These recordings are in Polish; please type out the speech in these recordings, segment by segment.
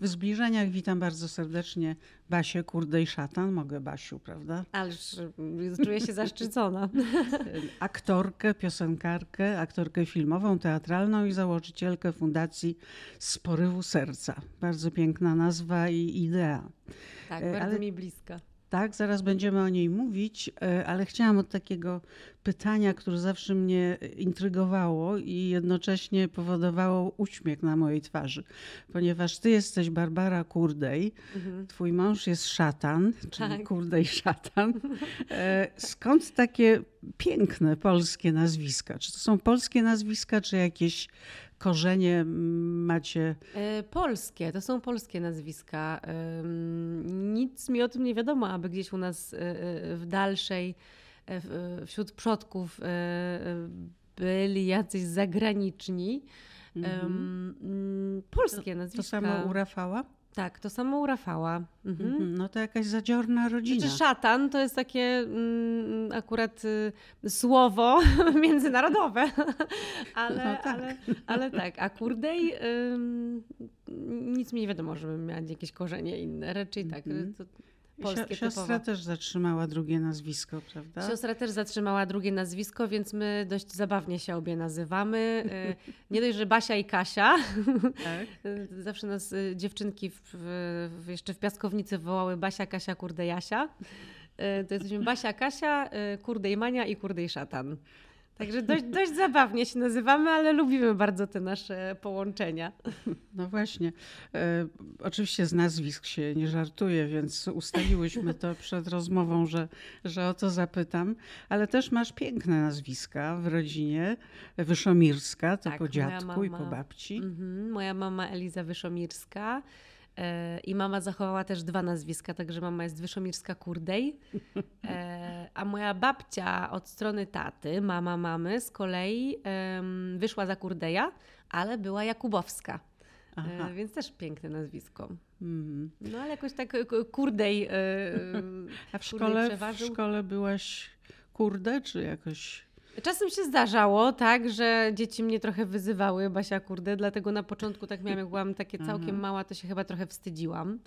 W zbliżeniach witam bardzo serdecznie Basię Kurde i Szatan. Mogę Basiu, prawda? Ależ czuję się zaszczycona. Aktorkę, piosenkarkę, aktorkę filmową, teatralną i założycielkę Fundacji Z porywu serca. Bardzo piękna nazwa i idea. Tak, bardzo Ale... mi bliska. Tak, zaraz będziemy o niej mówić, e, ale chciałam od takiego pytania, które zawsze mnie intrygowało i jednocześnie powodowało uśmiech na mojej twarzy. Ponieważ ty jesteś Barbara Kurdej, mhm. twój mąż jest szatan, czyli tak. Kurdej szatan. E, skąd takie piękne polskie nazwiska? Czy to są polskie nazwiska, czy jakieś korzenie macie? E, polskie, to są polskie nazwiska. Nic mi o tym nie wiadomo, aby gdzieś u nas e, e, w dalszej, wśród przodków byli jacyś zagraniczni. Mhm. Polskie nazwiska. To samo u Rafała? Tak, to samo u Rafała. Mhm. mhm. No to jakaś zadziorna rodzina. Znaczy szatan to jest takie mm, akurat y, słowo międzynarodowe, ale, no tak. ale, ale tak, a kurdej y, nic mi nie wiadomo, żebym miała jakieś korzenie inne. Raczej tak. Mhm. To, polskie Siostra typowo. też zatrzymała drugie nazwisko, prawda? Siostra też zatrzymała drugie nazwisko, więc my dość zabawnie się obie nazywamy. Y, nie dość, że Basia i Kasia. Tak. Zawsze nas y, dziewczynki w, w, jeszcze w piaskownicy wołały Basia, Kasia, kurde Jasia. Y, to jesteśmy Basia, Kasia, kurde i Mania i kurde i szatan. Także dość, dość zabawnie się nazywamy, ale lubimy bardzo te nasze połączenia. No właśnie. E, oczywiście z nazwisk się nie żartuje, więc ustaliłyśmy to przed rozmową, że, że o to zapytam. Ale też masz piękne nazwiska w rodzinie. Wyszomirska, to tak, po dziadku mama, i po babci. Mhm, moja mama Eliza Wyszomirska. E, I mama zachowała też dwa nazwiska, także mama jest Wyszomirska Kurdej. E, a moja babcia od strony taty, mama mamy, z kolei wyszła za Kurdeja, ale była Jakubowska. E, Aha. Więc też piękne nazwisko. Mm. No ale jakoś tak Kurdej. A w szkole, w szkole byłaś kurde, czy jakoś Czasem się zdarzało, tak, że dzieci mnie trochę wyzywały, Basia, kurde, dlatego na początku tak miałam, jak byłam takie całkiem mhm. mała, to się chyba trochę wstydziłam,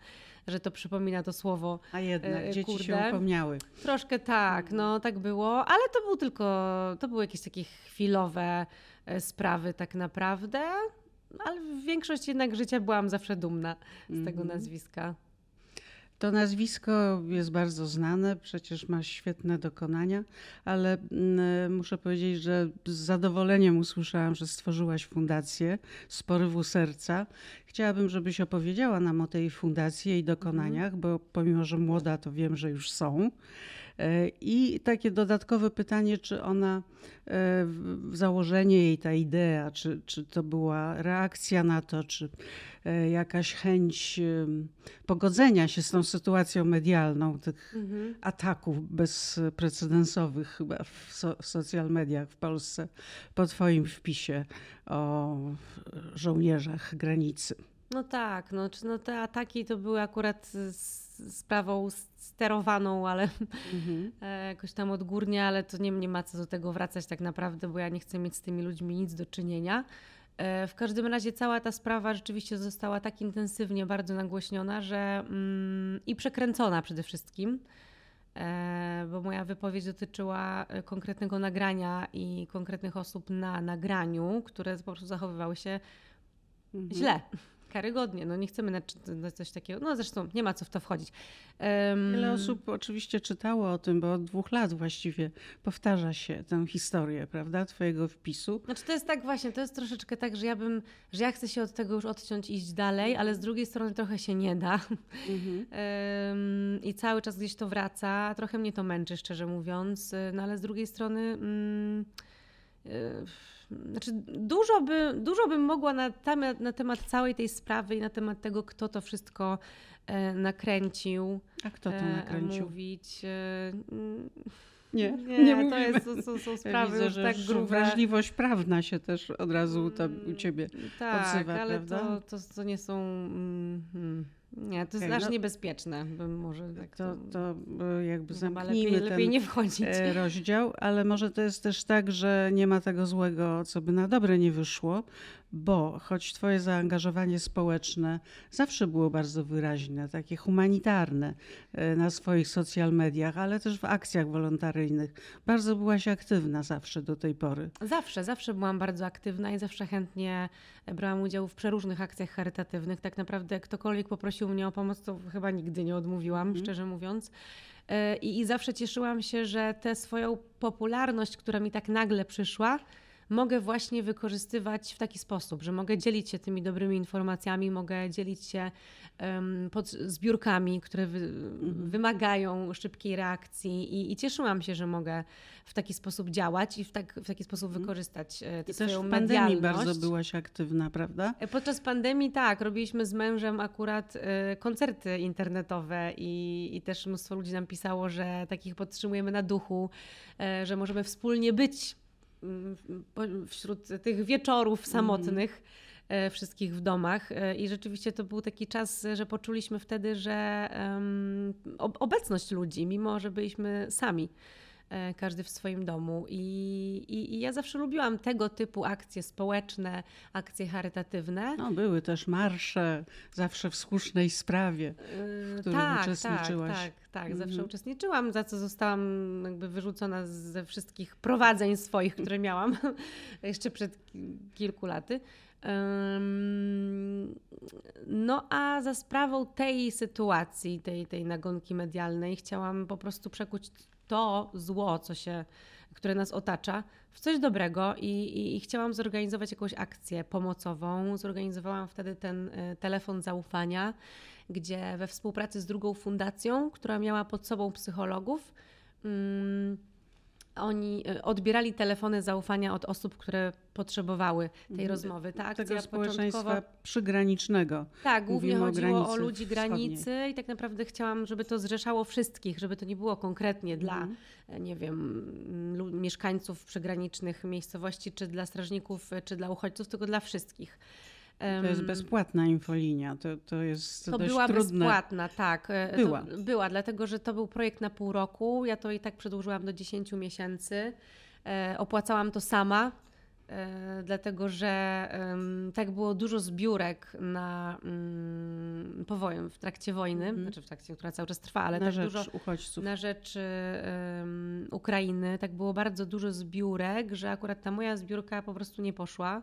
że to przypomina to słowo A jednak, e, dzieci kurde. się upomniały. Troszkę tak, no tak było, ale to był tylko, to były jakieś takie chwilowe e, sprawy tak naprawdę, ale w większości jednak życia byłam zawsze dumna z tego mhm. nazwiska. To nazwisko jest bardzo znane, przecież ma świetne dokonania, ale mm, muszę powiedzieć, że z zadowoleniem usłyszałam, że stworzyłaś fundację z porywu serca. Chciałabym, żebyś opowiedziała nam o tej fundacji, jej dokonaniach, bo pomimo, że młoda, to wiem, że już są. E, I takie dodatkowe pytanie, czy ona, e, założenie jej, ta idea, czy, czy to była reakcja na to, czy e, jakaś chęć pogodzenia się z tą sytuacją medialną, tych mhm. ataków bezprecedensowych chyba w, so, w social mediach w Polsce po Twoim wpisie o żołnierzach granicy. No tak, no, no te ataki to były akurat sprawą sterowaną, ale mhm. E, jakoś tam odgórnie, ale to nie, nie ma co do tego wracać tak naprawdę, bo ja nie chcę mieć z tymi ludźmi nic do czynienia. E, w każdym razie cała ta sprawa rzeczywiście została tak intensywnie bardzo nagłośniona, że mm, i przekręcona przede wszystkim, e, bo moja wypowiedź dotyczyła konkretnego nagrania i konkretnych osób na nagraniu, które po prostu zachowywały się mhm. źle karygodnie. No nie chcemy na, na coś takiego. No zresztą nie ma co w to wchodzić. Um... Wiele osób oczywiście czytało o tym, bo od dwóch lat właściwie powtarza się tę historię, prawda, twojego wpisu. Znaczy to jest tak właśnie, to jest troszeczkę tak, że ja bym, że ja chcę się od tego już odciąć i iść dalej, ale z drugiej strony trochę się nie da. Mhm. um, I cały czas gdzieś to wraca. Trochę mnie to męczy, szczerze mówiąc, no ale z drugiej strony... Um, znaczy dużo, by, dużo bym mogła na temat, na temat całej tej sprawy i na temat tego, kto to wszystko e, nakręcił. A kto to e, nakręcił? Mówić. E, nie, nie, nie to jest, to, to są sprawy Widzę, że tak grube. wrażliwość prawna się też od razu u ciebie tak, odzywa, ale prawda? To, to, to nie są... Mm, mm Nie, to jest Okej, aż no- niebezpieczne. Bym może tak To, to e, jakby zamknijmy lepiej, ten lepiej nie wchodzić. e, rozdział, ale może to jest też tak, że nie ma tego złego, co by na dobre nie wyszło, bo choć twoje zaangażowanie społeczne zawsze było bardzo wyraźne, takie humanitarne e, na swoich social mediach, ale też w akcjach wolontaryjnych. Bardzo byłaś aktywna zawsze do tej pory. Zawsze, zawsze byłam bardzo aktywna i zawsze chętnie brałam udział w przeróżnych akcjach charytatywnych. Tak naprawdę ktokolwiek poprosił mnie o pomoc, to chyba nigdy nie odmówiłam, szczerze mówiąc. E, I, I zawsze cieszyłam się, że tę swoją popularność, która mi tak nagle przyszła, mogę właśnie wykorzystywać w taki sposób, że mogę dzielić się tymi dobrymi informacjami, mogę dzielić się em, pod zbiórkami, które wy, wymagają szybkiej reakcji i, i cieszyłam się, że mogę w taki sposób działać i w, tak, w taki sposób wykorzystać e, tę I też w pandemii bardzo byłaś aktywna, prawda? E, Podczas pandemii tak, robiliśmy z mężem akurat e, koncerty internetowe i, i też mnóstwo ludzi nam pisało, że takich podtrzymujemy na duchu, e, że możemy wspólnie być wśród tych wieczorów samotnych. e, Wszystkich w domach, E, i rzeczywiście to był taki czas, że poczuliśmy wtedy, że ob- obecność ludzi, mimo że byliśmy sami, każdy w swoim domu. I, i, I ja zawsze lubiłam tego typu akcje społeczne, akcje charytatywne. No, były też marsze, zawsze w słusznej sprawie. Yy, których tak, uczestniczyłaś. Tak, tak, tak. Zawsze Mhm. uczestniczyłam, za co zostałam jakby wyrzucona ze wszystkich prowadzeń swoich, które miałam jeszcze przed ki- kilku laty. No a za sprawą tej sytuacji, tej, tej nagonki medialnej, chciałam po prostu przekuć to zło, co się, które nas otacza, w coś dobrego i, i, i chciałam zorganizować jakąś akcję pomocową. Zorganizowałam wtedy ten y, telefon zaufania, gdzie we współpracy z drugą fundacją, która miała pod sobą psychologów, mm, oni y, odbierali telefony zaufania od osób, które potrzebowały tej rozmowy. Ta akcja Tego społeczeństwa początkowo- przygranicznego. tak, głównie o chodziło o, granicy ludzi wschodniej. granicy i tak naprawdę chciałam, żeby to zrzeszało wszystkich, żeby to nie było konkretnie dla, Mhm. e, nie wiem, lu- mieszkańców przygranicznych miejscowości, czy dla strażników, e, czy dla uchodźców, tylko dla wszystkich. To jest bezpłatna infolinia. To, to jest to była trudne. bezpłatna, tak. E, Była. To była, dlatego że to był projekt na pół roku. Ja to i tak przedłużyłam do 10 miesięcy. E, opłacałam to sama, e, dlatego że tak było dużo zbiórek na mm, powojem w trakcie wojny, znaczy w trakcie, która cały czas trwa, ale Mhm. na tak rzecz dużo uchodźców. na rzecz Ukrainy. Tak było bardzo dużo zbiórek, że akurat ta moja zbiórka po prostu nie poszła.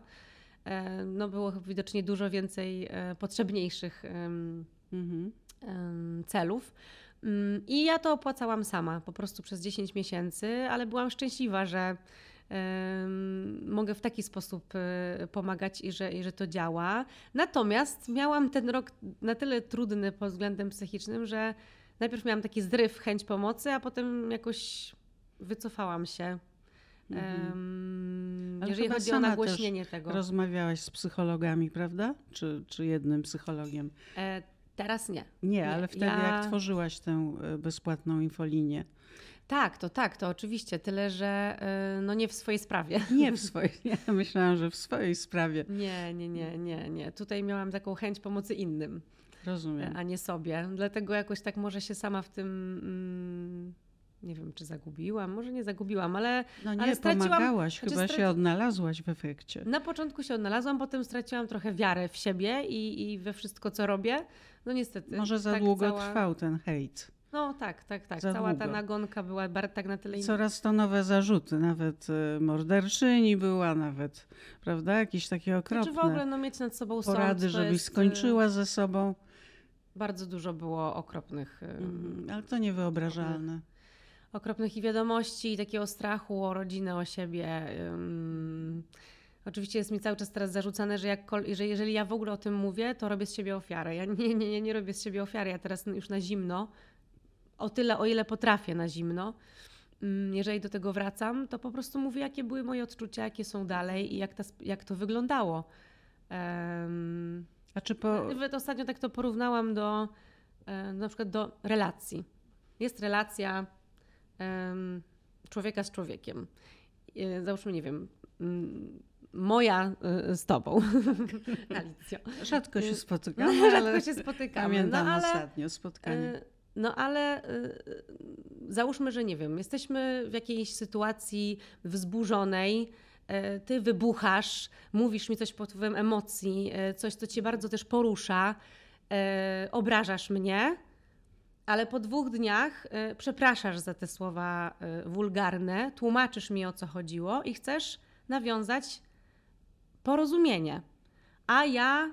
E, No było widocznie dużo więcej e, potrzebniejszych Mhm. celów. Mm, I ja to opłacałam sama, po prostu przez 10 miesięcy, ale byłam szczęśliwa, że mogę w taki sposób e, pomagać i że, i że to działa. Natomiast miałam ten rok na tyle trudny pod względem psychicznym, że najpierw miałam taki zryw, chęć pomocy, a potem jakoś wycofałam się. Em, Ale jeżeli chodzi o nagłośnienie tego. Rozmawiałaś z psychologami, prawda? Czy, czy jednym psychologiem? E, teraz nie. Nie, ale wtedy ja- jak tworzyłaś tę e, bezpłatną infolinię. Tak, to tak, to oczywiście. Tyle, że y, no nie w swojej sprawie. Nie w swojej, ja myślałam, że w swojej sprawie. Nie, nie, nie, nie, nie. Tutaj miałam taką chęć pomocy innym, Rozumiem. a nie sobie. Dlatego jakoś tak może się sama w tym. Mm, nie wiem, czy zagubiłam, może nie zagubiłam, ale No nie, ale straciłam- pomagałaś, znaczy chyba straci- się odnalazłaś w efekcie. na początku się odnalazłam, potem straciłam trochę wiarę w siebie i, i we wszystko, co robię. No niestety. Może za tak długo cała... trwał ten hejt. No tak, tak, tak. Za Cała ta długo. nagonka była tak na tyle. Coraz to nowe zarzuty, nawet e, morderczyni była, nawet, prawda? Jakieś takie okropne Znaczy w ogóle no, mieć nad sobą sąd, porady, to żebyś jest, y, skończyła ze sobą. Bardzo dużo było okropnych, y, Mhm, Ale to niewyobrażalne. Okropnych i wiadomości, i takiego strachu o rodzinę, o siebie. Oczywiście jest mi cały czas teraz zarzucane, że, jakkol- że jeżeli ja w ogóle o tym mówię, to robię z siebie ofiarę. Ja nie, nie, nie, nie robię z siebie ofiary. Ja teraz już na zimno, o tyle, o ile potrafię na zimno, jeżeli do tego wracam, to po prostu mówię, jakie były moje odczucia, jakie są dalej i jak, ta, jak to wyglądało. Ym, A czy po... nawet ostatnio tak to porównałam do e, na przykład do relacji. Jest relacja człowieka z człowiekiem. E, Załóżmy, nie wiem, moja y, z tobą, Alicjo. Rzadko się spotykamy, Rzadko się spotykamy. Pamiętam no, ale, ostatnio spotkanie. No ale załóżmy, że nie wiem, jesteśmy w jakiejś sytuacji wzburzonej, ty wybuchasz, mówisz mi coś pod wpływem emocji, coś, co cię bardzo też porusza, obrażasz mnie, ale po dwóch dniach y, przepraszasz za te słowa y, wulgarne, tłumaczysz mi o co chodziło i chcesz nawiązać porozumienie. A ja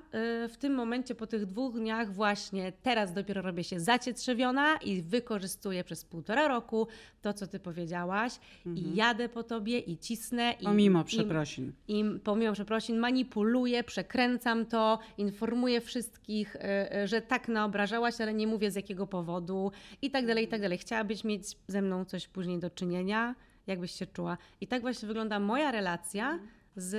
y, w tym momencie, po tych dwóch dniach, właśnie teraz dopiero robię się zacietrzewiona i wykorzystuję przez półtora roku to, co ty powiedziałaś, mhm. i jadę po tobie i cisnę. Pomimo i, przeprosin. I, I pomimo przeprosin manipuluję, przekręcam to, informuję wszystkich, y, że tak naobrażałaś, ale nie mówię z jakiego powodu i tak dalej, i tak dalej. Chciałabyś mieć ze mną coś później do czynienia? Jakbyś się czuła? I tak właśnie wygląda moja relacja z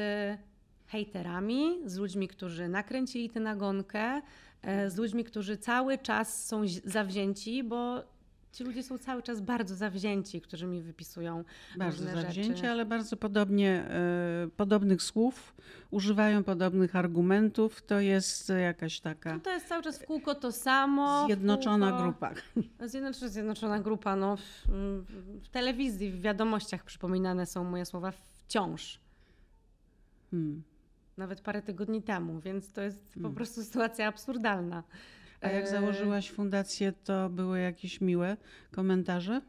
hejterami, z ludźmi, którzy nakręcili tę nagonkę, e, z ludźmi, którzy cały czas są zawzięci, bo ci ludzie są cały czas bardzo zawzięci, którzy mi wypisują bardzo różne zawzięci, rzeczy. ale bardzo podobnie, e, podobnych słów, używają podobnych argumentów. To jest jakaś taka. No to jest cały czas w kółko to samo. Zjednoczona kółko, grupa. Zjednoczona, zjednoczona grupa. No, w, w telewizji, w wiadomościach przypominane są moje słowa wciąż. Hmm nawet parę tygodni temu, więc to jest po hmm. prostu sytuacja absurdalna. A jak e, założyłaś fundację, to były jakieś miłe komentarze?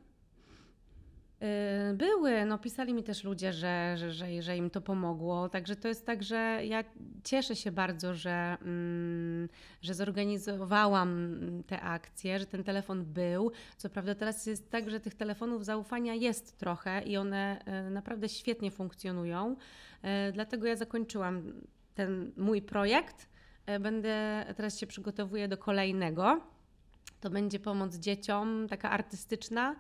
E, były, no pisali mi też ludzie, że, że, że, że, im to pomogło. Także to jest tak, że ja cieszę się bardzo, że, mm, że zorganizowałam te akcje, że ten telefon był. Co prawda teraz jest tak, że tych telefonów zaufania jest trochę i one e, naprawdę świetnie funkcjonują. E, dlatego ja zakończyłam ten mój projekt. Będę teraz się przygotowuję do kolejnego. To będzie pomoc dzieciom, taka artystyczna.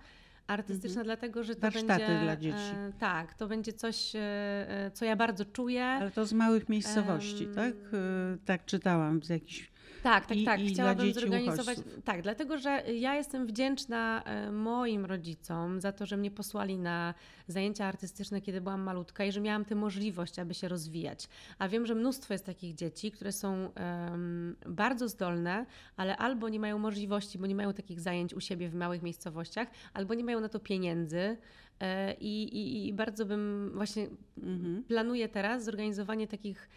Artystyczna, mhm. dlatego że to Warsztaty będzie. dla dzieci. E, tak, to będzie coś, e, co ja bardzo czuję. Ale to z małych miejscowości, um, tak? E, tak czytałam z jakichś tak, tak, tak. I, Chciałabym zorganizować. Uchodźców. Tak, dlatego że ja jestem wdzięczna e, moim rodzicom za to, że mnie posłali na zajęcia artystyczne, kiedy byłam malutka i że miałam tę możliwość, aby się rozwijać. A wiem, że mnóstwo jest takich dzieci, które są um, bardzo zdolne, ale albo nie mają możliwości, bo nie mają takich zajęć u siebie w małych miejscowościach, albo nie mają na to pieniędzy. E, I, i, I, bardzo bym właśnie mhm. planuję teraz zorganizowanie takich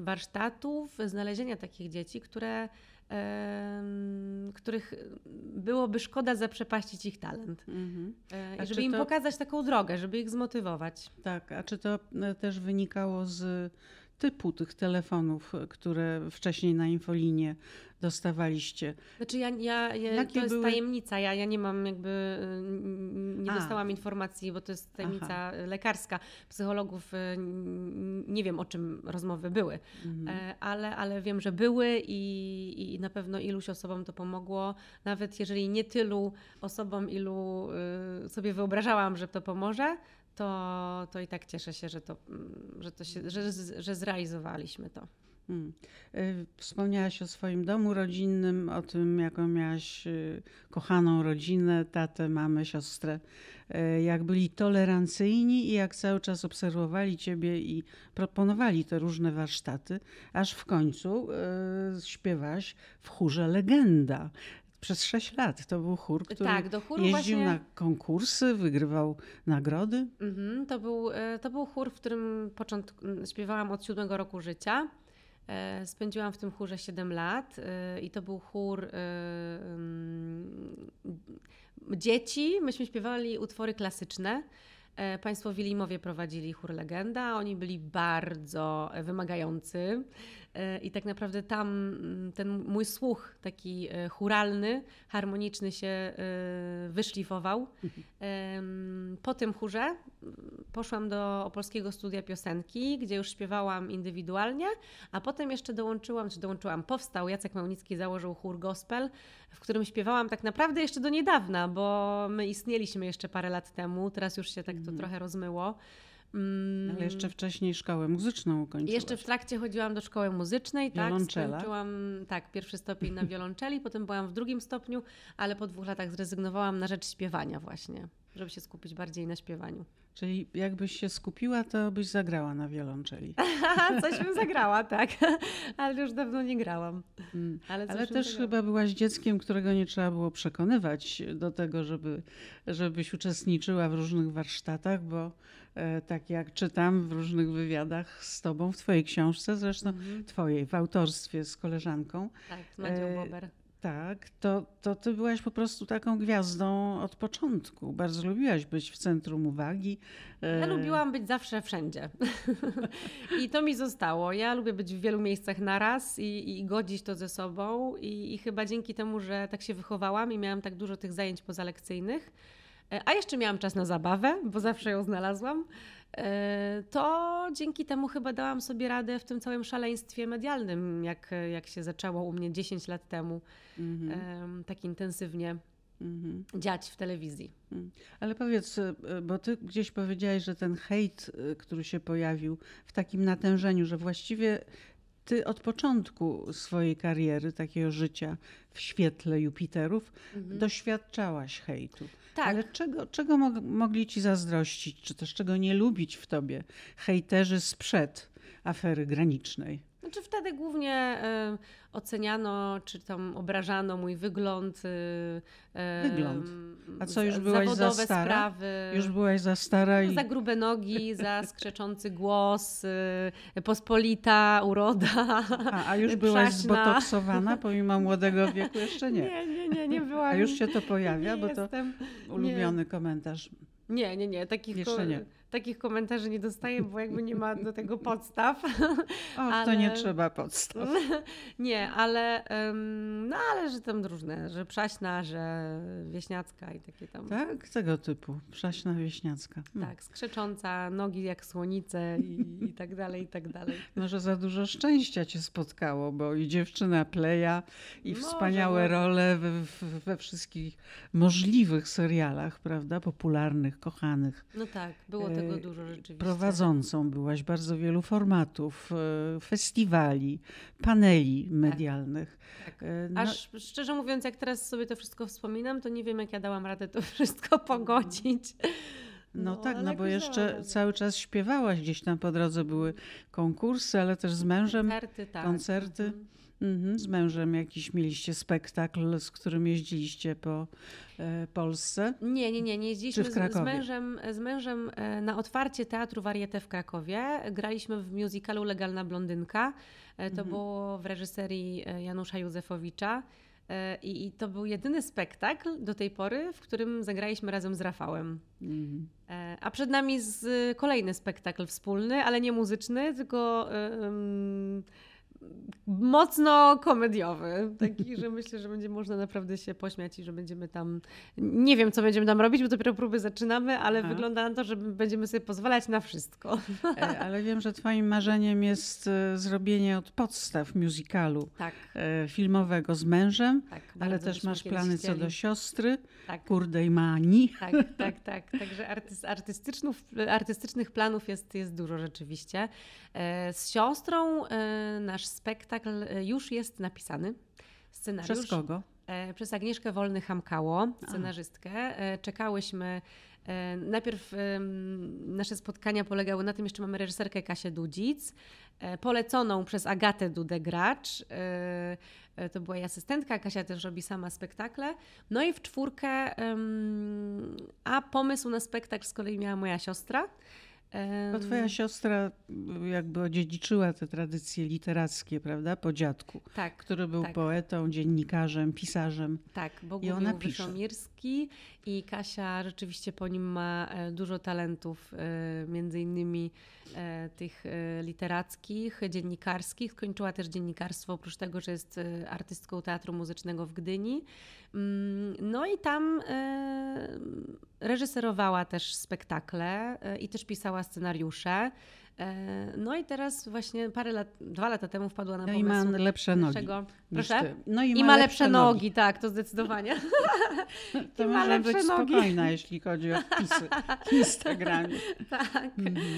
warsztatów, znalezienia takich dzieci, które, których byłoby szkoda zaprzepaścić ich talent. Mhm. E, I żeby im to... pokazać taką drogę, żeby ich zmotywować. Tak, a czy to e, też wynikało z typu tych telefonów, które wcześniej na infolinie dostawaliście? Znaczy ja, ja, ja to jest były... tajemnica, ja, ja nie mam jakby, nie A. dostałam informacji, bo to jest tajemnica Aha. lekarska. Psychologów y, nie wiem o czym rozmowy były, mhm. E, ale, ale wiem, że były i, i na pewno iluś osobom to pomogło, nawet jeżeli nie tylu osobom, ilu y, sobie wyobrażałam, że to pomoże, to, to i tak cieszę się, że, to, że, to się, że, że zrealizowaliśmy to. Hmm. Y, wspomniałaś o swoim domu rodzinnym, o tym, jaką miałaś y, kochaną rodzinę, tatę, mamę, siostrę. Y, jak byli tolerancyjni i jak cały czas obserwowali ciebie i proponowali te różne warsztaty, aż w końcu śpiewałaś w chórze Legenda. Przez sześć lat to był chór, który tak, do chóru jeździł właśnie... na konkursy, wygrywał nagrody. Mhm, to, był, to był chór, w którym początku, śpiewałam od siódmego roku życia. E, spędziłam w tym chórze 7 lat e, i to był chór e, dzieci. Myśmy śpiewali utwory klasyczne. Państwo Wilimowie prowadzili chór Legenda. Oni byli bardzo wymagający. E, I tak naprawdę tam mm, ten mój słuch taki e, churalny, harmoniczny się e, wyszlifował. Po tym chórze poszłam do Opolskiego Studia Piosenki, gdzie już śpiewałam indywidualnie, a potem jeszcze dołączyłam, czy dołączyłam, powstał Jacek Małnicki, założył chór gospel, w którym śpiewałam tak naprawdę jeszcze do niedawna, bo my istnieliśmy jeszcze parę lat temu, teraz już się tak to mm. trochę rozmyło. Mm. Ale jeszcze wcześniej szkołę muzyczną ukończyłaś. Jeszcze w trakcie chodziłam do szkoły muzycznej, tak. Skończyłam, tak, pierwszy stopień na wiolonczeli, potem byłam w drugim stopniu, ale po dwóch latach zrezygnowałam na rzecz śpiewania właśnie, żeby się skupić bardziej na śpiewaniu. Czyli jakbyś się skupiła, to byś zagrała na wiolonczeli. coś bym zagrała, tak. Ale już dawno nie grałam. Mm. Ale, Ale też chyba byłaś dzieckiem, którego nie trzeba było przekonywać do tego, żeby, żebyś uczestniczyła w różnych warsztatach, bo tak jak czytam w różnych wywiadach z tobą, w twojej książce, zresztą mhm. twojej, w autorstwie z koleżanką. Tak, z Madzią e, Bober. Tak, to, to ty byłaś po prostu taką gwiazdą od początku. Bardzo lubiłaś być w centrum uwagi. Ja e, lubiłam być zawsze wszędzie. I to mi zostało. Ja lubię być w wielu miejscach naraz i, i godzić to ze sobą. I, I chyba dzięki temu, że tak się wychowałam i miałam tak dużo tych zajęć pozalekcyjnych, e, a jeszcze miałam czas na zabawę, bo zawsze ją znalazłam E, to dzięki temu chyba dałam sobie radę w tym całym szaleństwie medialnym, jak, jak się zaczęło u mnie 10 lat temu mhm. tak intensywnie mhm. dziać w telewizji. Mhm. Ale powiedz, e, bo ty gdzieś powiedziałaś, że ten hejt, e, który się pojawił w takim natężeniu, że właściwie ty od początku swojej kariery, takiego życia w świetle Jupiterów, mhm. doświadczałaś hejtu. Tak. Ale czego, czego mogli ci zazdrościć, czy też czego nie lubić w tobie hejterzy sprzed afery granicznej? Znaczy wtedy głównie y, oceniano, czy tam obrażano mój wygląd. Y, wygląd. A co, już byłaś za stara? Sprawy. Już byłaś za stara i... Za grube nogi, za skrzeczący głos, y, pospolita uroda, A, a już byłaś zbotoksowana pomimo młodego wieku? Jeszcze nie. Nie, nie, nie, nie byłam. A już się to pojawia, bo jestem. to ulubiony nie. komentarz. Nie, nie, nie. Takich Jeszcze nie takich komentarzy nie dostaję, bo jakby nie ma do tego podstaw. O, ale... to nie trzeba podstaw. nie, ale, no ale że tam różne, że przaśna, że wieśniacka i takie tam. Tak, tego typu. Przaśna, wieśniacka. Hmm. Tak, skrzecząca, nogi jak słonice i, i tak dalej, i tak dalej. Może za dużo szczęścia cię spotkało, bo i dziewczyna Pleja, i Może, wspaniałe no. role we, we wszystkich możliwych serialach, prawda? Popularnych, kochanych. No tak, było tego y, dużo rzeczywiście. Prowadzącą byłaś bardzo wielu formatów, y, festiwali, paneli tak. medialnych. Tak, tak. No... Aż szczerze mówiąc, jak teraz sobie to wszystko wspominam, to nie wiem, jak ja dałam radę to wszystko pogodzić. No, no tak, no bo jeszcze cały czas śpiewałaś, gdzieś tam po drodze były konkursy, ale też z mężem koncerty. Tak. koncerty. Mhm. Mhm, z mężem jakiś mieliście spektakl, z którym jeździliście po e, Polsce? Nie, nie, nie, nie jeździliśmy z, z, mężem, z mężem e, na otwarcie Teatru Varieté w Krakowie. Graliśmy w musicalu Legalna Blondynka. E, to mhm. było w reżyserii Janusza Józefowicza. I, I, to był jedyny spektakl do tej pory, w którym zagraliśmy razem z Rafałem. Mhm. A przed nami z, kolejny spektakl wspólny, ale nie muzyczny, tylko um, mocno komediowy. Taki, że myślę, że będzie można naprawdę się pośmiać i że będziemy tam. Nie wiem, co będziemy tam robić, bo dopiero próby zaczynamy, ale Aha. wygląda na to, że będziemy sobie pozwalać na wszystko. E, ale wiem, że Twoim marzeniem jest e, zrobienie od podstaw musicalu tak. E, filmowego z mężem, tak, ale też masz plany co do siostry, tak. kurdej mani. Tak, tak, tak. Także artystycznych, artystycznych planów jest, jest dużo rzeczywiście. Z siostrą nasz spektakl e, już jest napisany. Scenariusz, Przez kogo? E, przez Agnieszkę Wolny-Hamkało, scenarzystkę. A. Czekałyśmy Najpierw nasze spotkania polegały na tym, jeszcze mamy reżyserkę Kasię Dudzic, e, poleconą przez Agatę Dudegracz. To była jej asystentka, Kasia też robi sama spektakle. No i w czwórkę, a pomysł na spektakl z kolei miała moja siostra. Bo twoja siostra jakby odziedziczyła te tradycje literackie, prawda, po dziadku, tak, który był tak. poetą, dziennikarzem, pisarzem. Tak, Bogumił I ona pisze. I Kasia rzeczywiście po nim ma e, dużo talentów, e, między innymi e, tych literackich, dziennikarskich. Skończyła też dziennikarstwo, oprócz tego, że jest artystką teatru muzycznego w Gdyni. Mm, no i tam reżyserowała też spektakle i też pisała scenariusze. No i teraz właśnie parę lat, dwa lata temu wpadła na no pomysł i ma lepsze nogi. Proszę? Ty. No i, I ma lepsze nogi. tak, to zdecydowanie. to I ma może być lepsze nogi. spokojna, jeśli chodzi o wpisy w Instagramie. tak. Mhm.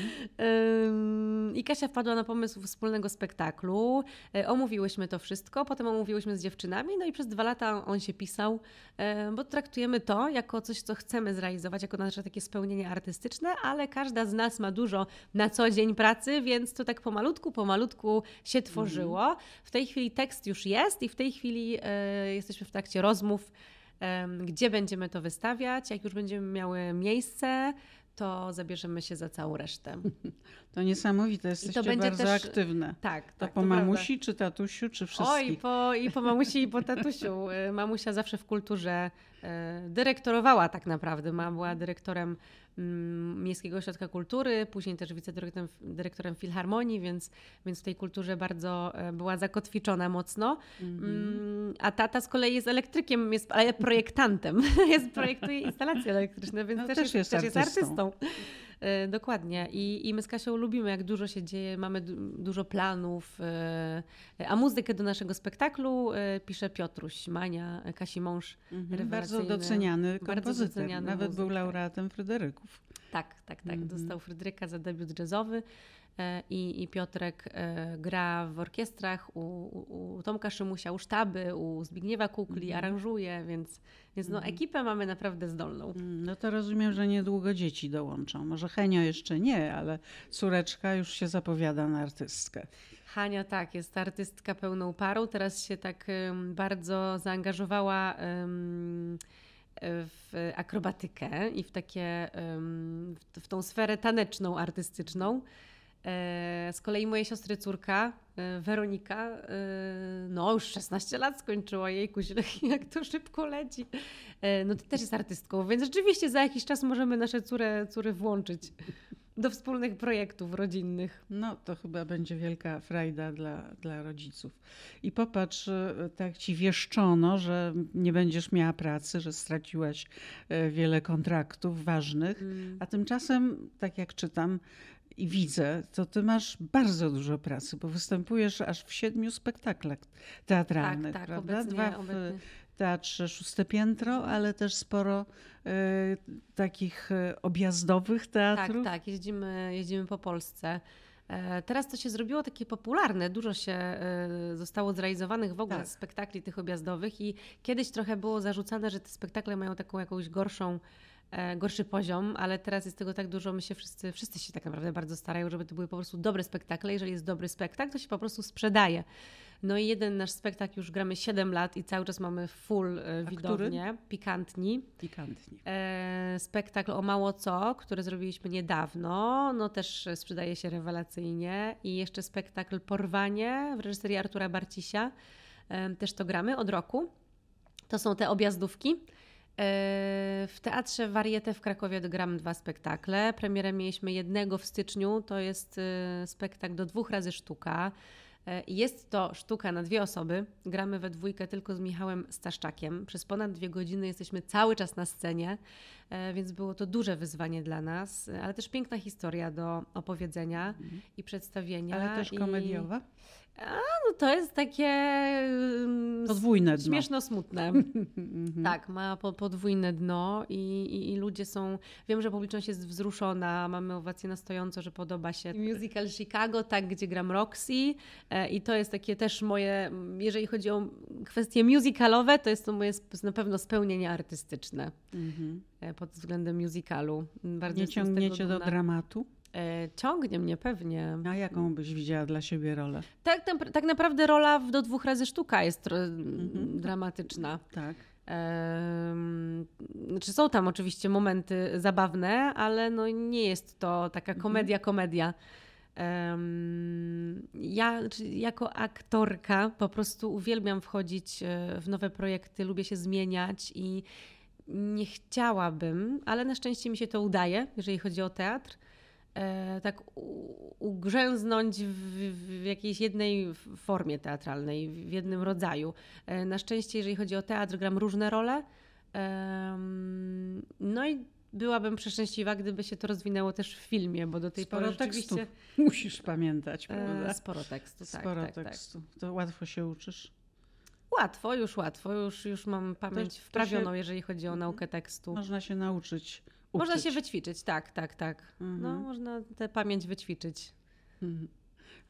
I Kasia wpadła na pomysł wspólnego spektaklu. E, Omówiłyśmy to wszystko, potem omówiłyśmy z dziewczynami, no i przez dwa lata on się pisał, e, bo traktujemy to jako coś, co chcemy zrealizować, jako nasze takie spełnienie artystyczne, ale każda z nas ma dużo na co dzień pracy, więc to tak pomalutku, pomalutku się tworzyło. W tej chwili tekst już jest i w tej chwili e, jesteśmy w trakcie rozmów, gdzie będziemy to wystawiać. Jak już będziemy miały miejsce, to zabierzemy się za całą resztę. To niesamowite, jesteście będzie bardzo też- aktywne. Tak, To tak. po prawda. mamusi, czy tatusiu, czy wszystkich? Oj, po, i po mamusi, i po tatusiu. Y, Mamusia zawsze w kulturze e, dyrektorowała tak naprawdę. Ma, była dyrektorem Miejskiego Ośrodka Kultury, później też wicedyrektorem dyrektorem Filharmonii, więc, więc w tej kulturze bardzo e, była zakotwiczona mocno. Mm, A tata z kolei jest elektrykiem, jest ale projektantem. jest, projektuje instalacje elektryczne, więc No, też, też jest, jest też jest artystą. artystą. E, Dokładnie. I, I my z Kasią lubimy, jak dużo się dzieje, mamy du- dużo planów. e, A muzykę do naszego spektaklu e, pisze Piotruś Mania, e, Kasi mąż. Mhm, Bardzo doceniany bardzo kompozytor. doceniany Nawet muzyk, był tak. laureatem Fryderyków. Tak, tak, tak. Mhm. Dostał Fryderyka za debiut jazzowy. E, I, I Piotrek e, gra w orkiestrach u, u, Tomka Szymusia, u sztaby, u Zbigniewa Kukli, Mhm. aranżuje, więc, więc no, ekipę mamy naprawdę zdolną. Mm, No to rozumiem, że niedługo dzieci dołączą. Może Henio jeszcze nie, ale córeczka już się zapowiada na artystkę. Hania tak, jest artystka pełną parą. Teraz się tak bardzo zaangażowała w akrobatykę i w takie, w tą sferę taneczną, artystyczną. E, Z kolei mojej siostry córka, e, Weronika, e, no już 16 lat skończyła, jejku, jak to szybko leci. No to też jest artystką, więc rzeczywiście za jakiś czas możemy nasze córy, córy włączyć do wspólnych projektów rodzinnych. No to chyba będzie wielka frajda dla, dla rodziców. I popatrz, tak ci wieszczono, że nie będziesz miała pracy, że straciłaś wiele kontraktów ważnych, Mm. a tymczasem, tak jak czytam i widzę, to ty masz bardzo dużo pracy, bo występujesz aż w siedmiu spektaklach teatralnych, Tak, tak, prawda? obecnie, Dwa w obecnie. teatrze Szóste Piętro, ale też sporo e, takich e, objazdowych Tak, teatrów. tak, jeździmy, jeździmy po Polsce. E, Teraz to się zrobiło takie popularne, dużo się e, zostało zrealizowanych w ogóle Tak. spektakli tych objazdowych i kiedyś trochę było zarzucane, że te spektakle mają taką jakąś gorszą, gorszy poziom, ale teraz jest tego tak dużo, my się wszyscy, wszyscy się tak naprawdę bardzo starają, żeby to były po prostu dobre spektakle. Jeżeli jest dobry spektakl, to się po prostu sprzedaje. No i jeden nasz spektakl już gramy 7 lat i cały czas mamy full e, A widownię, pikantni. Pikantnie. E, spektakl o mało co, który zrobiliśmy niedawno, no też sprzedaje się rewelacyjnie. I jeszcze spektakl Porwanie w reżyserii Artura Barcisia. E, też to gramy od roku. To są te objazdówki. E, W Teatrze Warietę w Krakowie odgramy dwa spektakle. Premierę mieliśmy jednego w styczniu. To jest e, spektakl do dwóch razy sztuka. E, Jest to sztuka na dwie osoby. Gramy we dwójkę tylko z Michałem Staszczakiem. Przez ponad dwie godziny jesteśmy cały czas na scenie, więc było to duże wyzwanie dla nas, ale też piękna historia do opowiedzenia i przedstawienia. Ale też i- komediowa? No to jest takie ym, Podwójne dno. śmieszno-smutne. Mhm. Tak, ma po, podwójne dno i, i, i ludzie są. Wiem, że publiczność jest wzruszona, mamy owację na stojąco, że podoba się musical Chicago, tak, gdzie gram Roxy. E, I to jest takie też moje, jeżeli chodzi o kwestie musicalowe, to jest to moje na pewno spełnienie artystyczne Mhm. e, pod względem musicalu. Bardzo Nie ciągniecie do dramatu? E, Ciągnie mnie pewnie. A jaką byś widziała dla siebie rolę? Tak, tak, tak naprawdę rola w do dwóch razy sztuka jest tro- Mhm. dramatyczna. Tak. Znaczy są tam oczywiście momenty zabawne, ale no nie jest to taka Mhm. komedia, komedia. Ja czy jako aktorka po prostu uwielbiam wchodzić e, w nowe projekty, lubię się zmieniać i nie chciałabym, ale na szczęście mi się to udaje, jeżeli chodzi o teatr, e, tak u- ugrzęznąć w, w jakiejś jednej formie teatralnej, w jednym rodzaju. E, Na szczęście, jeżeli chodzi o teatr, gram różne role. No i byłabym przeszczęśliwa, gdyby się to rozwinęło też w filmie, bo do tej Sporo pory tekstu musisz pamiętać, e, prawda? sporo tekstu. Tak, Sporo tak, tak. tekstu. To łatwo się uczysz. Łatwo, już łatwo, już, już mam pamięć to wprawioną, się- jeżeli chodzi o naukę tekstu. Można się nauczyć. Można uczyć. się wyćwiczyć, tak, tak, tak. No, Mhm. można tę pamięć wyćwiczyć. Mhm.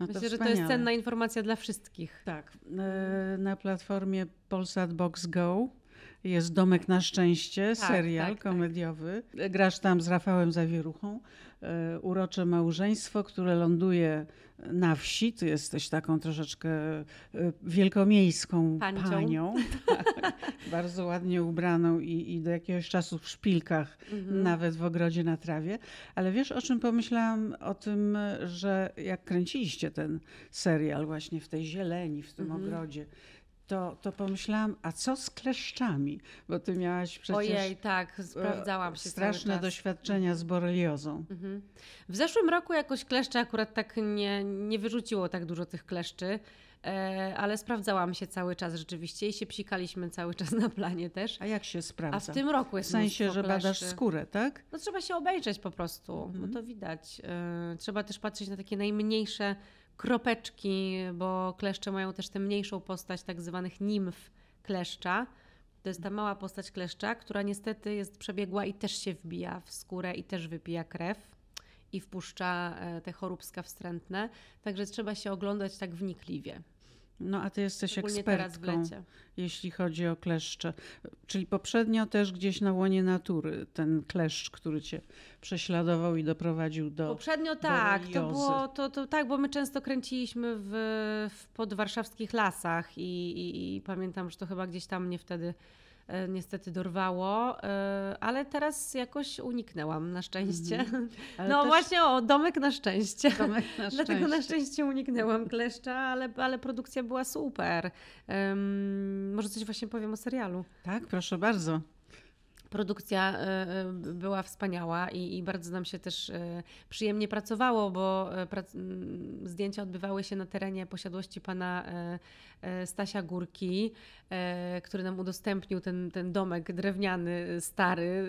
No Myślę, że to jest cenna informacja dla wszystkich. Tak. e, Na platformie Polsat Box Go jest Domek na Szczęście, Tak, serial tak, tak. komediowy. Grasz tam z Rafałem Zawieruchą. E, Urocze małżeństwo, które ląduje na wsi. Ty jesteś taką troszeczkę e, wielkomiejską Pancią. panią. Tak, bardzo ładnie ubraną i, i do jakiegoś czasu w szpilkach Mhm. nawet w ogrodzie na trawie. Ale wiesz, o czym pomyślałam? O tym, że jak kręciliście ten serial właśnie w tej zieleni, w tym Mhm. ogrodzie, to, to pomyślałam, a co z kleszczami? Bo ty miałaś przecież Ojej, tak, e, sprawdzałam się straszne doświadczenia z boreliozą. Mhm. W zeszłym roku jakoś kleszcze akurat tak nie, nie wyrzuciło tak dużo tych kleszczy, e, ale sprawdzałam się cały czas rzeczywiście i się psikaliśmy cały czas na planie też. A jak się sprawdza? A w tym roku w jest sensie, mnóstwo że badasz kleszczy. skórę, tak? No trzeba się obejrzeć po prostu, Mhm. bo to widać. E, Trzeba też patrzeć na takie najmniejsze kropeczki, bo kleszcze mają też tę mniejszą postać tak zwanych nimf kleszcza. To jest ta mała postać kleszcza, która niestety jest przebiegła i też się wbija w skórę i też wypija krew i wpuszcza e, te choróbska wstrętne. Także trzeba się oglądać tak wnikliwie. No a ty jesteś ekspertką, jeśli chodzi o kleszcze. Czyli poprzednio też gdzieś na łonie natury ten kleszcz, który cię prześladował i doprowadził do... Poprzednio tak, to było to, to tak, bo my często kręciliśmy w, w podwarszawskich lasach i, i, i pamiętam, że to chyba gdzieś tam mnie wtedy niestety dorwało, e, ale teraz jakoś uniknęłam na szczęście. Mhm. No też właśnie, o, domek na szczęście. Tomek, na Dlatego na szczęście. szczęście uniknęłam kleszcza, ale, ale produkcja była super. Em, może coś właśnie powiem o serialu. Tak, proszę bardzo. Produkcja e, e, była wspaniała i, i bardzo nam się też e, przyjemnie pracowało, bo zdjęcia odbywały się na terenie posiadłości pana Stasia Górki, który nam udostępnił ten, ten domek drewniany, stary.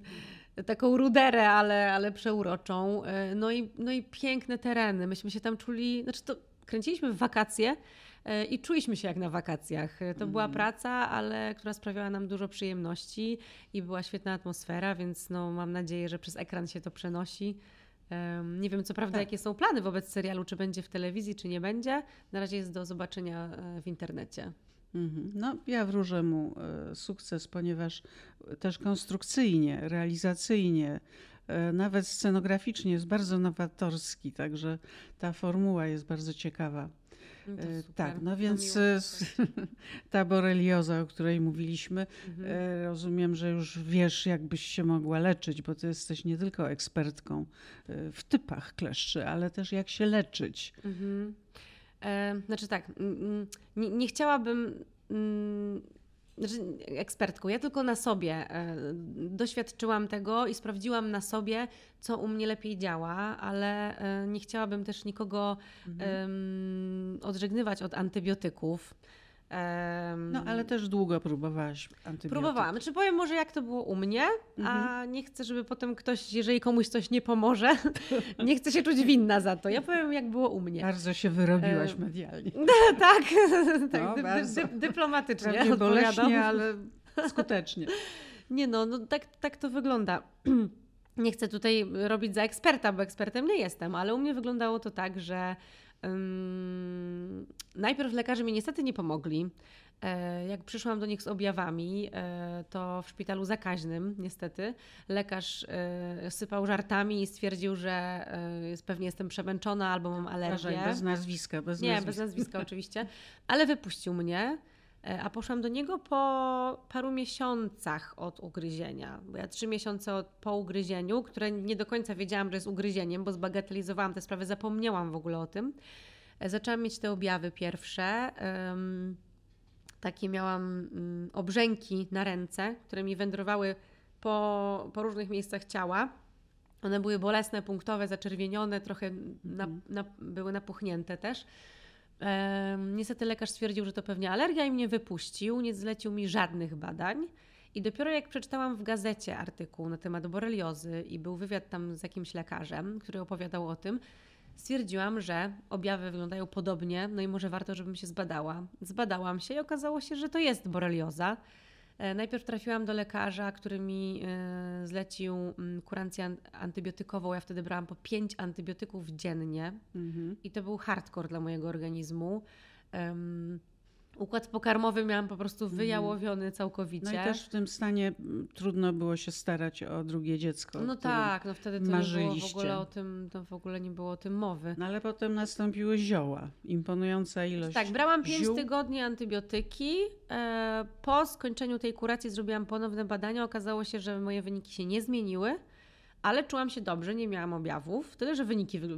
Taką ruderę, ale, ale przeuroczą. No i, no i piękne tereny. Myśmy się tam czuli. Znaczy, to kręciliśmy w wakacje, E, I czuliśmy się jak na wakacjach. E, To była praca, ale która sprawiała nam dużo przyjemności i była świetna atmosfera, więc no, mam nadzieję, że przez ekran się to przenosi. Nie wiem co prawda, Tak. jakie są plany wobec serialu, czy będzie w telewizji, czy nie będzie. Na razie jest do zobaczenia e, w internecie. Mhm. No, ja wróżę mu sukces, ponieważ też konstrukcyjnie, realizacyjnie, nawet scenograficznie jest bardzo nowatorski, także ta formuła jest bardzo ciekawa. No E. Tak, no więc e, ta borelioza, o której mówiliśmy, Mhm. e, rozumiem, że już wiesz, jak byś się mogła leczyć, bo ty jesteś nie tylko ekspertką e, w typach kleszczy, ale też jak się leczyć. Mhm. E, znaczy tak, mm, mm, nie, nie chciałabym. Znaczy, ekspertką. Ja tylko na sobie e, doświadczyłam tego i sprawdziłam na sobie, co u mnie lepiej działa, ale e, nie chciałabym też nikogo em, odżegnywać od antybiotyków. No, ale też długo próbowałaś antybiotyków. Próbowałam. Znaczy powiem może jak to było u mnie, a Mhm. nie chcę, żeby potem ktoś, jeżeli komuś coś nie pomoże, nie chcę się czuć winna za to. Ja powiem jak było u mnie. Bardzo się wyrobiłaś medialnie. tak, tak No, dy, bardzo. dy, dyplomatycznie Prawie boleśnie, ale skutecznie. Nie no, no tak, tak to wygląda. Nie chcę tutaj robić za eksperta, bo ekspertem nie jestem, ale u mnie wyglądało to tak, że ym, najpierw lekarze mi niestety nie pomogli. E, Jak przyszłam do nich z objawami, e, to w szpitalu zakaźnym, niestety, lekarz e, sypał żartami i stwierdził, że e, jest, pewnie jestem przemęczona albo mam alergię. Uważaj, bez nazwiska, bez Nie, nazwiska. bez nazwiska oczywiście, ale wypuścił mnie, a poszłam do niego po paru miesiącach od ugryzienia. Bo ja trzy miesiące od, po ugryzieniu, które nie do końca wiedziałam, że jest ugryzieniem, bo zbagatelizowałam tę sprawę, zapomniałam w ogóle o tym. E, Zaczęłam mieć te objawy pierwsze. em, takie miałam mm, obrzęki na ręce, które mi wędrowały po, po różnych miejscach ciała. One były bolesne, punktowe, zaczerwienione, trochę na, na, były napuchnięte też. Niestety lekarz stwierdził, że to pewnie alergia i mnie wypuścił, nie zlecił mi żadnych badań. I dopiero jak przeczytałam w gazecie artykuł na temat boreliozy i był wywiad tam z jakimś lekarzem, który opowiadał o tym, stwierdziłam, że objawy wyglądają podobnie, no i może warto, żebym się zbadała. Zbadałam się i okazało się, że to jest borelioza. E, najpierw trafiłam do lekarza, który mi e, zlecił mm, kurancję antybiotykową. Ja wtedy brałam po 5 antybiotyków dziennie mhm. i to był hardcore dla mojego organizmu. Układ pokarmowy miałam po prostu mhm. wyjałowiony całkowicie. No i też w tym stanie mm, trudno było się starać o drugie dziecko. No tak, no wtedy to marzyliście. nie było w ogóle o tym, w ogóle nie było o tym mowy. No ale potem nastąpiły zioła, imponująca ilość Tak, brałam 5 tygodni antybiotyki. E, po skończeniu tej kuracji zrobiłam ponowne badania. Okazało się, że moje wyniki się nie zmieniły ale czułam się dobrze, nie miałam objawów, tyle że wyniki wy,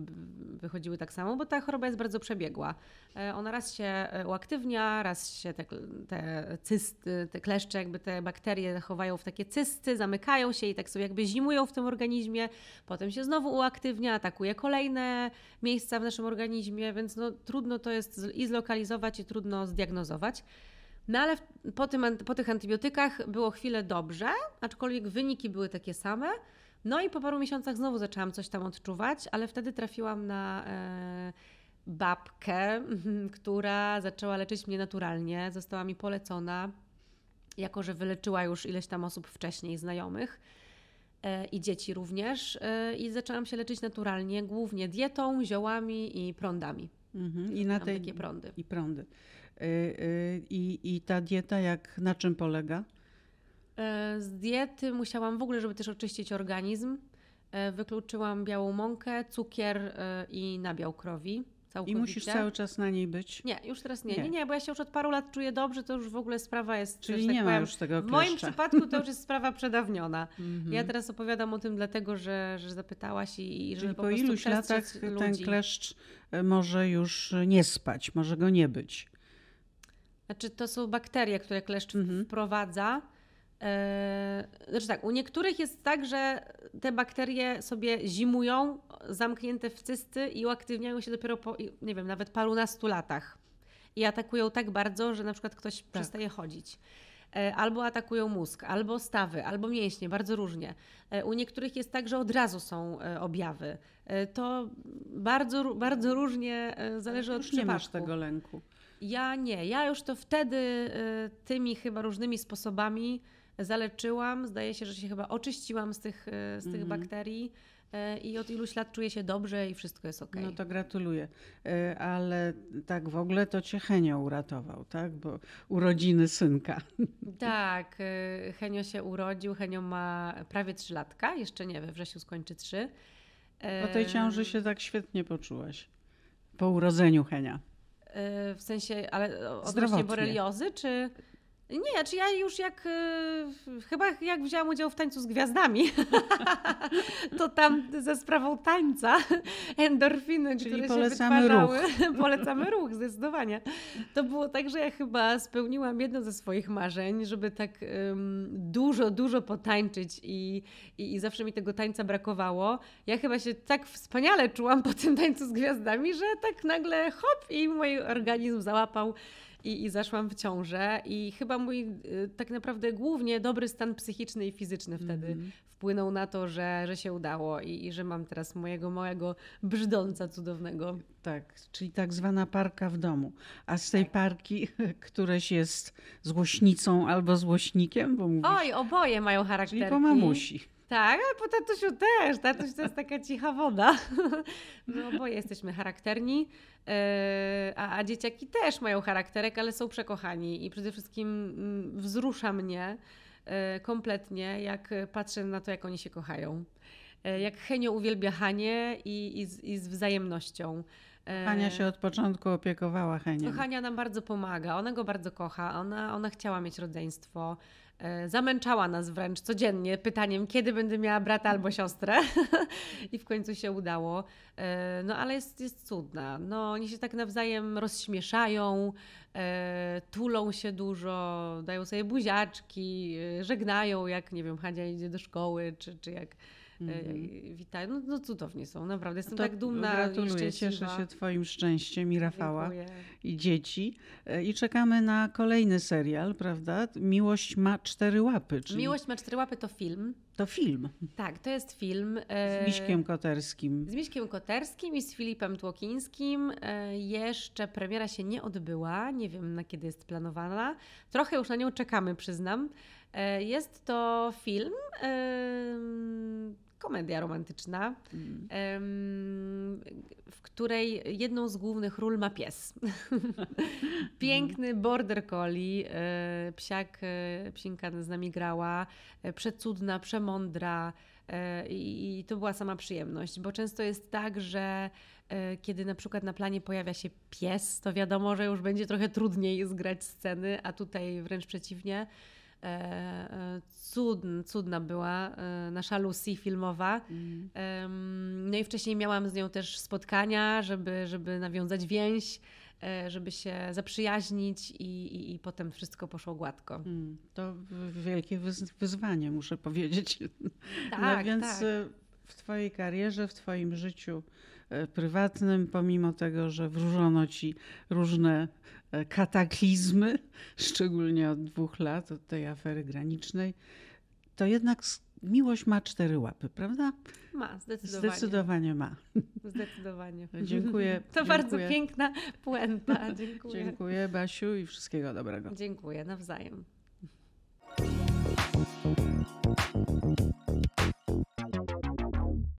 wychodziły tak samo, bo ta choroba jest bardzo przebiegła. E, ona raz się e, uaktywnia, raz się te, te cysty, te kleszcze, jakby te bakterie chowają w takie cysty, zamykają się i tak sobie jakby zimują w tym organizmie, potem się znowu uaktywnia, atakuje kolejne miejsca w naszym organizmie, więc no, trudno to jest i zlokalizować i trudno zdiagnozować. No ale po, tym, po tych antybiotykach było chwilę dobrze, aczkolwiek wyniki były takie same. No i po paru miesiącach znowu zaczęłam coś tam odczuwać, ale wtedy trafiłam na e, babkę, która zaczęła leczyć mnie naturalnie. Została mi polecona, jako że wyleczyła już ileś tam osób wcześniej, znajomych e, i dzieci również. E, I zaczęłam się leczyć naturalnie, głównie dietą, ziołami i prądami. Mhm. I na tej, takie prądy. I prądy. Y, I, I ta dieta jak na czym polega? E, z diety musiałam w ogóle, żeby też oczyścić organizm, e, wykluczyłam białą mąkę, cukier e, i nabiał krowi. Całkowicie. I musisz cały czas na niej być? Nie, już teraz nie. nie. Nie, nie, bo ja się już od paru lat czuję dobrze, to już w ogóle sprawa jest... Czyli tak nie ma już tego kleszcza. W moim przypadku to już jest sprawa przedawniona. Mhm. Ja teraz opowiadam o tym dlatego, że, że zapytałaś i, i Czyli po, po iluś latach ludzi. ten kleszcz może już nie spać, może go nie być. Znaczy to są bakterie, które kleszcz mhm. wprowadza znaczy tak, u niektórych jest tak, że te bakterie sobie zimują zamknięte w cysty i uaktywniają się dopiero po, nie wiem, nawet parunastu latach. I atakują tak bardzo, że na przykład ktoś tak. przestaje chodzić. Yy, albo atakują mózg, albo stawy, albo mięśnie, bardzo różnie. Yy, u niektórych jest tak, że od razu są objawy. To bardzo, bardzo różnie zależy od już przypadku. nie masz tego lęku. Ja nie. Ja już to wtedy tymi chyba różnymi sposobami zaleczyłam. Zdaje się, że się chyba oczyściłam z tych, e, z tych mm. bakterii. E, I od iluś lat czuję się dobrze i wszystko jest ok. No to gratuluję. E, ale tak w ogóle to cię Henio uratował, tak? Bo urodziny synka. Tak, Henio się urodził. Henio ma prawie trzy latka, jeszcze nie we wrześniu skończy trzy. Po tej ciąży się tak świetnie poczułaś. Po urodzeniu Henia. W sensie, ale odnośnie boreliozy, czy... Nie, czy ja już jak y, chyba jak wzięłam udział w tańcu z gwiazdami, to tam ze sprawą tańca endorfiny, Czyli które polecamy się ruch. polecamy ruch, zdecydowanie. To było tak, że ja chyba spełniłam jedno ze swoich marzeń, żeby tak dużo, dużo potańczyć i, i, i zawsze mi tego tańca brakowało. Ja chyba się tak wspaniale czułam po tym tańcu z gwiazdami, że tak nagle hop i mój organizm załapał i, i zaszłam w ciążę i chyba mój y, tak naprawdę głównie dobry stan psychiczny i fizyczny wtedy mm -hmm. wpłynął na to, że, że się udało i, i że mam teraz mojego małego brzdąca cudownego. Tak, czyli tak zwana parka w domu. A z tej tak. parki któreś jest złośnicą albo złośnikiem? Bo mówisz... Oj, oboje mają charakter. Czyli po mamusi. Tak, ale po tatusiu też. Tatuś to jest taka cicha woda. No oboje jesteśmy charakterni, e, a, a dzieciaki też mają charakterek, ale są przekochani i przede wszystkim mm, wzrusza mnie e, kompletnie, jak patrzę na to, jak oni się kochają. E, jak Henio uwielbia Hanie i, i, z, i z wzajemnością. Hania się od początku opiekowała Heniem. Hania nam bardzo pomaga, ona go bardzo kocha, ona, ona chciała mieć rodzeństwo. E, zamęczała nas wręcz codziennie pytaniem, kiedy będę miała brata albo siostrę. I w końcu się udało. E, no ale jest, jest cudna. No, oni się tak nawzajem rozśmieszają, e, tulą się dużo, dają sobie buziaczki, żegnają, jak nie wiem, Hania idzie do szkoły, czy, czy jak Mm. Witają. No, no cudownie są, naprawdę. Jestem tak dumna Gratuluję, cieszę się Twoim szczęściem i Rafała Dziękuję. i dzieci. E, I czekamy na kolejny serial, prawda? Miłość ma cztery łapy. Czyli... Miłość ma cztery łapy to film. To film. Tak, to jest film. Z Miśkiem Koterskim. Z Miśkiem Koterskim i z Filipem Tłokińskim. Jeszcze premiera się nie odbyła. Nie wiem na kiedy jest planowana. Trochę już na nią czekamy, przyznam. Jest to film komedia romantyczna, mm. w której jedną z głównych ról ma pies. Piękny border collie, e, psiak, e, psinka z nami grała, e, przecudna, przemądra i to była sama przyjemność, bo często jest tak, że kiedy na przykład na planie pojawia się pies, to wiadomo, że już będzie trochę trudniej zgrać sceny, a tutaj wręcz przeciwnie E, e, cudna, była e, nasza Lucy filmowa. Mm. No i wcześniej miałam z nią też spotkania, żeby, żeby nawiązać więź, żeby się zaprzyjaźnić i, i, i potem wszystko poszło gładko. Mm, to wielkie wyzwanie, muszę powiedzieć. Tak, no więc tak. w Twojej karierze, w Twoim życiu prywatnym, pomimo tego, że wróżono Ci różne E, kataklizmy, szczególnie od dwóch lat, od tej afery granicznej, to jednak miłość ma cztery łapy, prawda? Ma, zdecydowanie. Zdecydowanie ma. Zdecydowanie. Dziękuję. To dziękuję. bardzo piękna puenta. Dziękuję. Dziękuję Basiu i wszystkiego dobrego. Dziękuję, nawzajem.